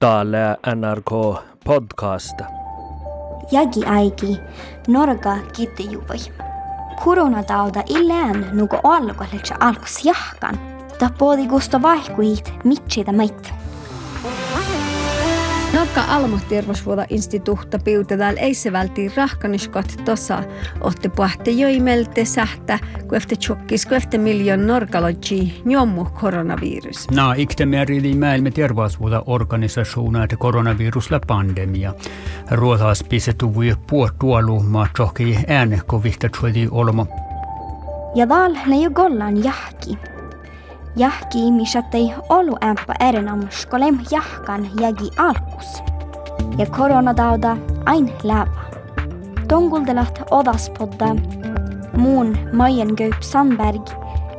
Tale NRK podcast. Jagi aigi Norga kitejuvoi. Koronatauda illään nuku alkoholiks alkus jahkan. Ta poodi kusta vaihkuit, mitsi ta mait. Norka almohtervosvuoda instituutta piutetaan ei se vältii rahkaniskat tosa, otte puhte joimelte sähtä, kun efter tjokkis, kun efter miljoon norkalogi njommu koronavirus. No, ikte merili maailman terveysvuoda organisationer till koronavirusla pandemia. Ruotas pisetu voi puoltuolu ma tjoki ääne, kun vihta olmo. Ja val ne jo gollan jahki. Jahki mishattei olu ämpä erinomus kolem jahkan jagi alkus. Ja koronatauda ain läva. Tonguldelat odaspodda, muun Majen Gaup Sandberg,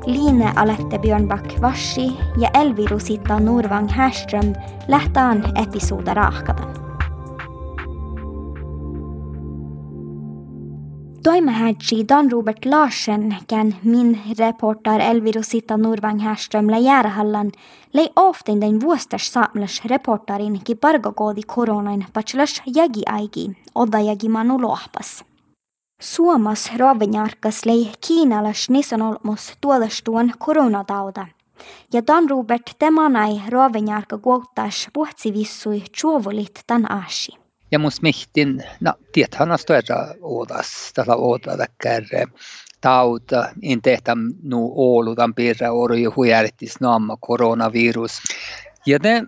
Line Alette Björnback Varsi ja Elviru Sitta Norvang Härström lähtään episoda raakadan. Toimehätsi Dan Robert Larsen kan min reporter Elviro Sitta Norvang Härström Järhallan lei often den vuosters samlas reporterin ki pargokoodi koronain patslas jagi aigi, odda jagi manu lohpas. Suomas rovinjarkas lei kiinalas nisan olmos tuodastuon koronatauda. Ja Dan Robert temanai rovinjarka kuottas puhtsivissui tjuovulit tan ashi. Ja mus mihtin, no tiethän on störa oodas, tällä ooda väkkär tauta, in tehtä nu ooludan pirra ori huijärtis naamma koronavirus. Ja ne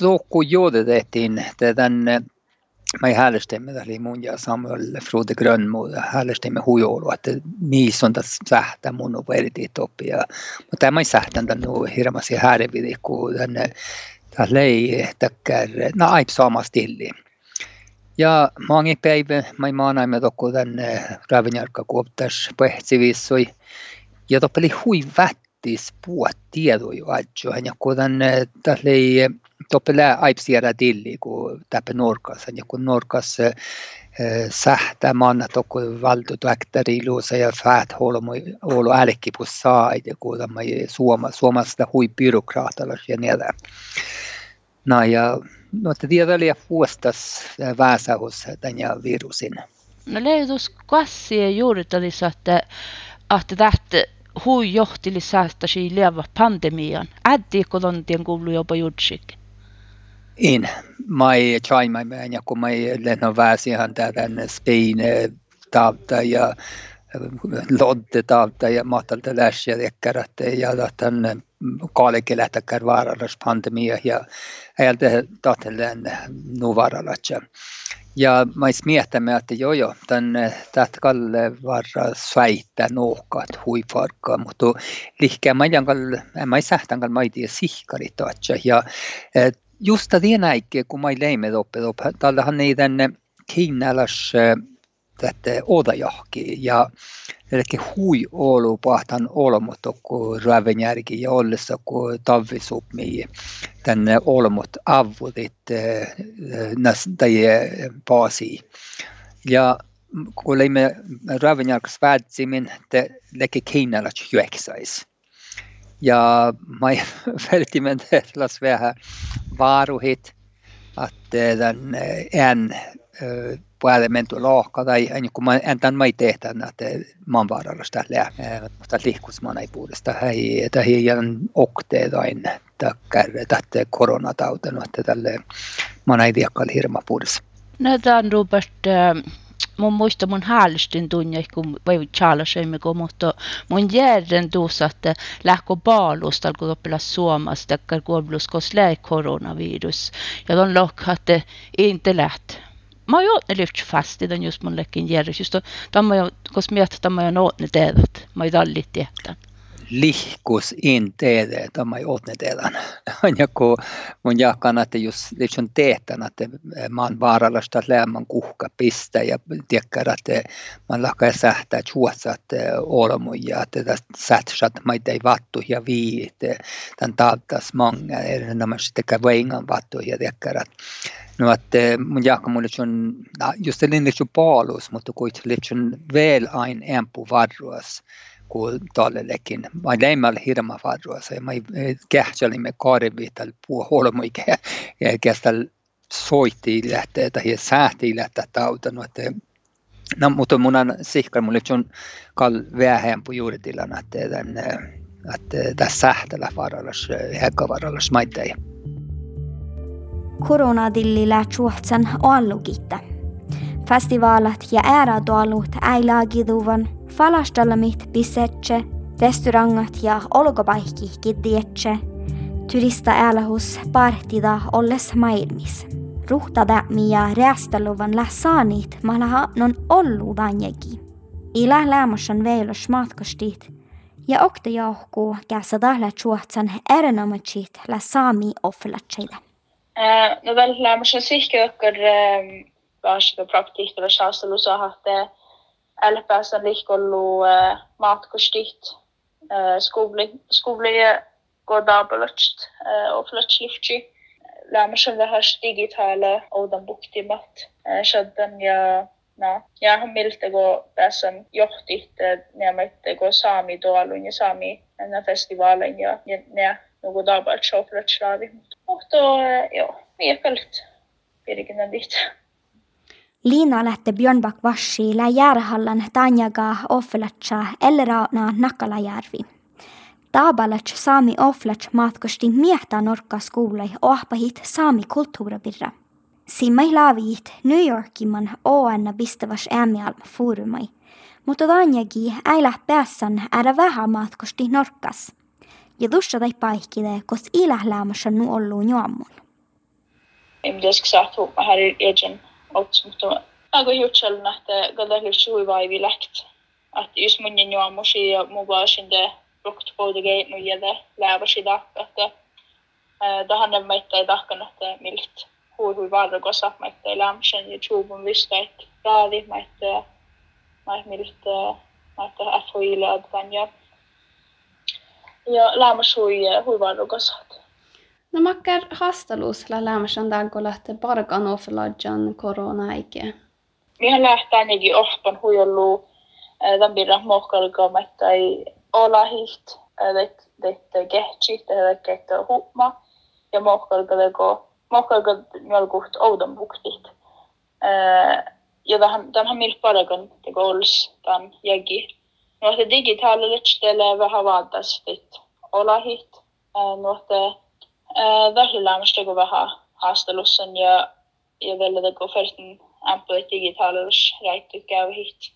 tokku juode tehtiin tämän mä häälestimme eli mun ja Samuel Frode Grönmo häälestimme hujoulu, että niissä on tässä sähtä mun on oppia. Mutta tämä ei sähtän tämän hirmasi häärevidi, kun tänne tämä lei täkkär, no aip sama stilli. Ja mange päivä mä maanaimme tokko tänne ravinjarkka kuoptas pähtsivissoi. Ja toppeli hui vättis puot tiedoi adjohan ja kun tänne tälle toppeli aipsiera tilli kun täpä norkas. Ja kun norkas sähtä manna tokko valtu tuäktäri luosa ja holomo holo älkki på said ja tämä suoma suomasta hui byrokraatalas ja niin No ja no te tiedä liian vuostas väsähus tämän virusin. No leidus kassie juuritalis, että että tähtä hui johtili säästäsi lieva pandemian. Äddiikö on tien kuulu jopa jutsik? In. Mä ei try mä kun mä ei lennon väsihan tänne Spain tavta ja lodde tavta ja matalta läsiä ja ja tänne kaaleke lähtäkään vaarallas pandemia ja ajalta tahtelen nuvarallatsa. Ja mä miettimme, että joo joo, tämän tästä kalle varra sväitä nohkat huifarkkaa, mutta liikkää mä jangal, mä ei sähtän kal maiti sihkari taatsa. Ja just det näikke, kun mä leimme oppe, tallehan ei tänne tätä odajahki ja Eli hui olu pahtan olmot kun ravenjärki ja ollessa kun tavisupmi tänne olmot avudit tai paasi. Ja kun leimme ravenjärkas vädzimin, te leke kiinnalat jueksais. Ja mä vältimen tehlas vähän vaaruhit, että tämän en puelementu lohka tai kun mä en tämän mai tehtän, että maanvaarallista lää, mutta lihkusmaan ei että hieman okteetain takkärre tätä koronatauten, että tälle man ei tiedä hirma puolesta. No tämän Robert, mun muista mun häällistin tunne, kun voi tjala söimme, mutta mun järjen tuossa, että lähkö baalusta alkoi oppilla että kuobluskos läi koronavirus. Ja ton lokka, että inte läht majo lyft fast i den just man da ger det just då, då majo kosmet, då majo nåt det det, majo dallit jätten. Lihkus tämä ei oot ne teedan. Ja kun mun jakan, että jos liksom teetän, että man vaarallista lämmän kuhka pistä ja tiedätkö, että man lakkaa sähtää juotsat olmuja, että tästä sähtsat maita ei vattu ja viit, tämän taattas många, när man sticker väingan vattu ja tiedätkö, että No att mun jaka mulle on, just det ju palus, mutta kuit litsun väl ein empu varruas. Kun tallellekin. Mä leimällä hirma farroa, ja mä kähtselimme kaariviital puu holmui kästäl soitti lähtee tai sähti lähtee tautanut, että No, mutta mun on sihkar mulle on kall vähän på juuritilan den att tässä sähtälä varallas häkkavarallas maitteja. Koronadilli lät suhtsan allugitta. Festivalat ja ääradoalut ei laagiduvan, falastalamit bisetse, restaurangat ja olgopaikki kiddietse, turista äälahus partida olles maailmis. Ruhtada ja räästaluvan läsaanit malaha non ollu danjegi. Ila lämmasan veilos matkostit, ja okta jauhku käsa dahla chuotsan erinomatsit la saami offlatseida. No väl lämmasan sihkökkör varsika praktiikalla saastelu saahatte Elfäsen ollut matkustit skubli, skubli godabelutst og flutslufti. Lämmersen det har digitale og den som Skjønnen ja når jeg hän miltä kun tässä johti, että kun saami tuolla ja saami näin festivaalin ja ne nuku dabat shoprat slaavi. Mutta joo, viekältä. Pirkin on ditt. Liina lähti Björnbak Vashi lä järhallan tanjaga oflatsa elrauna Nakalajärvi. Taabalat saami oflats matkosti miehtä norkka skuulei ohpahit saami kulttuurabirra. Simmai laavit New Yorkimman oanna pistäväs äämialma foorumai, mutta tanjagi äilä päässän ära vähän matkosti norkkas. Ja tuossa tai paikkide, kos ilählämässä nu ollu juommun. Imdesk saatu här egen ots, mutta aika jutsel nähtä gadahlir suivaivi läkt. Att just mun juommusi ja mugaasin de lukt podige nu jäde lääväsi dakka, että tähän ne meitä ei dakkan, että milt huuhui vargosa, meitä ei lämsen ja tjubun vista, että raadi, meitä meitä milt meitä FHI leadvan ja ja lämmäs hui hui vargosaat. No makkar hastaluusla lämmäsän dagolat bargan oflajan korona eikä. Mihän lähtää ainakin ohpan huijollu tämän pidä mohkalkaamat ei olla hiht, että kehtsi, että huuma ja mohkalkaleko mohkalka mjölkuht oudan buktit. Ja tähän mil paragan teko ols tämän jägi. Se digitaaliset stelle vähän vaatas sit olla Det දහලාමෂ්ට ගොබහා හාස්තලොස්සන් ය යවෙල්ලද ගොෆෙල්තන් ඇම්පති ගිතාලරෂ රයිට්කෑව හිට්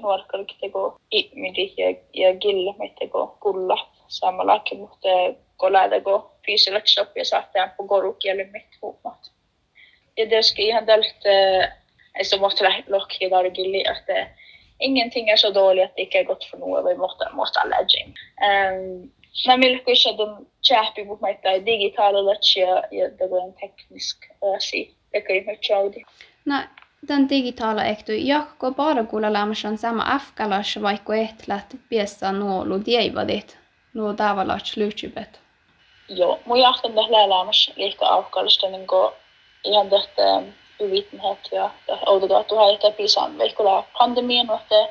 nuorkalikteko ihmisiä ja gillemetteko kulla samallakin, mutta kolädeko fyysilleksi sopia saattaa på korukielimmit huomat. Ja det ihan tältä, että måste lohkia där gilli, att ingenting är så dåligt att det inte er gott för något, vi måste, måste alla gym. Um, Mä milloin se on chappi, mutta mä että digitaali latsia ja det går en teknisk asia. Det kan ju mycket chaudi. No, den digitala ehto jakko bara kuulla lämmösen sama afkalas vaikka ehtlat piessä nuolu dievadit nuo tavallaan lyhtsybet. Joo, mun jahtan tähän elämässä liikka aukkallista niin ihan tästä yvittenhet ja outokaattu haittaa pisan veikkola pandemian että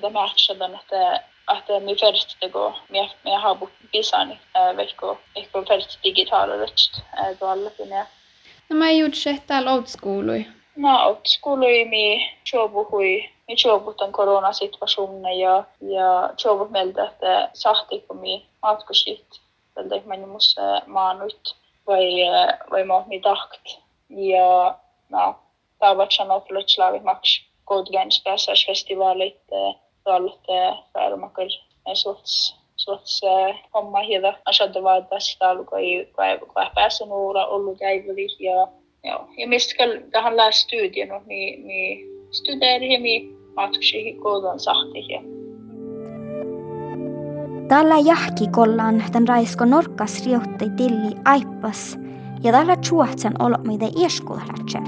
tämä matchadan että Atēm ir vērsta mēs, mēs habu pisani, veikko, veikko vērsta digitāla röst, kun alla finne. No mä juuri se täällä old schoolui. No old schoolui mi jobuhui, mi jobutan koronasituationne ja, ja jobut meiltä, että sahti kun mi matkusit, tältä ihminen musta maanut vai, vai mä mi takt. Ja no, tavat sanoo, että slaavimaks, kodgens päässäis festivaalit, äh, päälumakar sorts sorts homma hida ashadda vaaddas taalu kai kai kai pääsen uura ollut käyveli ja. Ja ja mistä tähän lää studien niin niin studeeri mi matkusi kodan sahti ja Tällä jahki kollaan tämän raisko norkkas riutti tilli aippas ja tällä chuotsan olomide ieskulatse.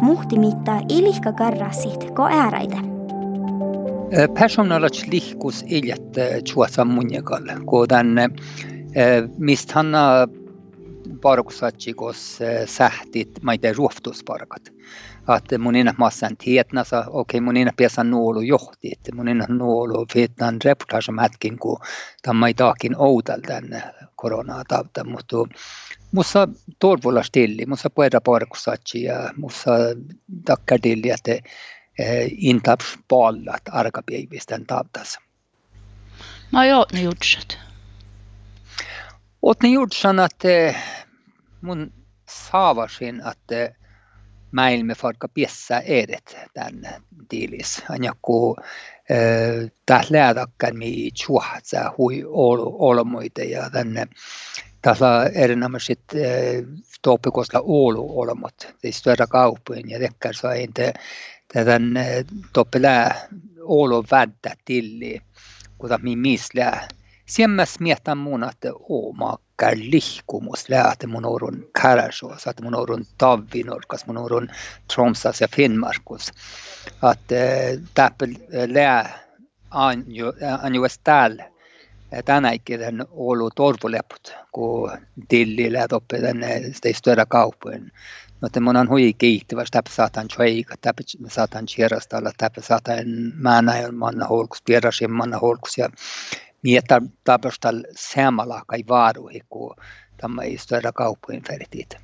Muhti mittaa ilihka garrasit ko ääräide. Personalat lihkus iljet chuotsan munjakalle, kun mistä hän parkusatsikos sähtit maite ruoftusparkat. Att monina massan tietna sa okei okay, monina piasa nuolu johti, että monina nuolu fitnan reportage mätkin kun tämä ei taakin outal tänne koronaa tauta, mutta mussa torvulla stilli, mussa pueda parkusatsi ja mussa takkadilli, että intaps pallat arkapiivisten tautas. Mä oon ne jutsat. Oot ne jutsan, että mun saavasin, että mäilme farka piessä edet tän tiilis. Anjakku tää läädakkan mi tjuhtsa hui olmoite ja tänne tässä erinomaiset toppikosta Oulu olmot, siis större kauppojen ja tekkar så inte tämän toppe lää Oulu väddä tilli, kuta mi mislää. Siemmäs mietän mun, että takkar lihkumus lähti mun orun Kärasuos, että mun orun Tavinorkas, mun orun Tromsas ja Finnmarkus. Att äh, täppel lää anju, anju täällä tänäkin ollut torvuleput, kun tilli lää toppe tänne större kaupojen. Mutta mun on hui kiihtyvästi, täpä saatan tjoika, täpä saatan kierrastalla, täpä saatan määnä manna holkus, pierasin manna holkus ja miettä tapastal samalla kai vaaruhi, kun tämä ei större kauppojen färdigt.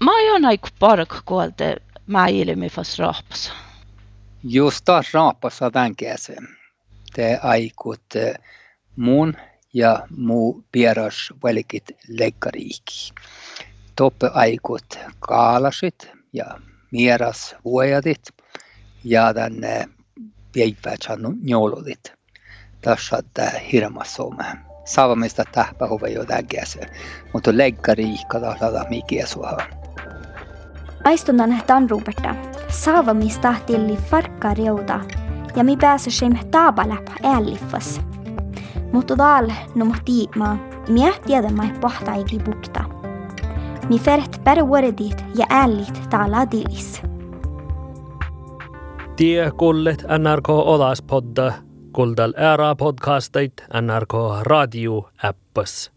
Mä oon aika park kuolte mä ilmi fast raapas. Just taas raapassa käsön. Te aikut eh, mun ja muu pieras velikit leikkariikki. Toppe aikut kaalasit ja mieras vuojatit ja tänne päivää njolodit tässä hirma some. Saavamista tähpä huve jo tägäse, mutta leikkari ihkata lada mikä suha. Aistunnan tanruupetta, saavamista tilli farkka reuta, ja mi pääsä sem taabaläpä. Mutta daal num tiima, mie tiedämä pohtaigi bukta. Mi fert per vuoredit ja äälit taala dilis. Tie kullet NRK Olaspodda Kuldal ära podcastait NRK Radio äppas.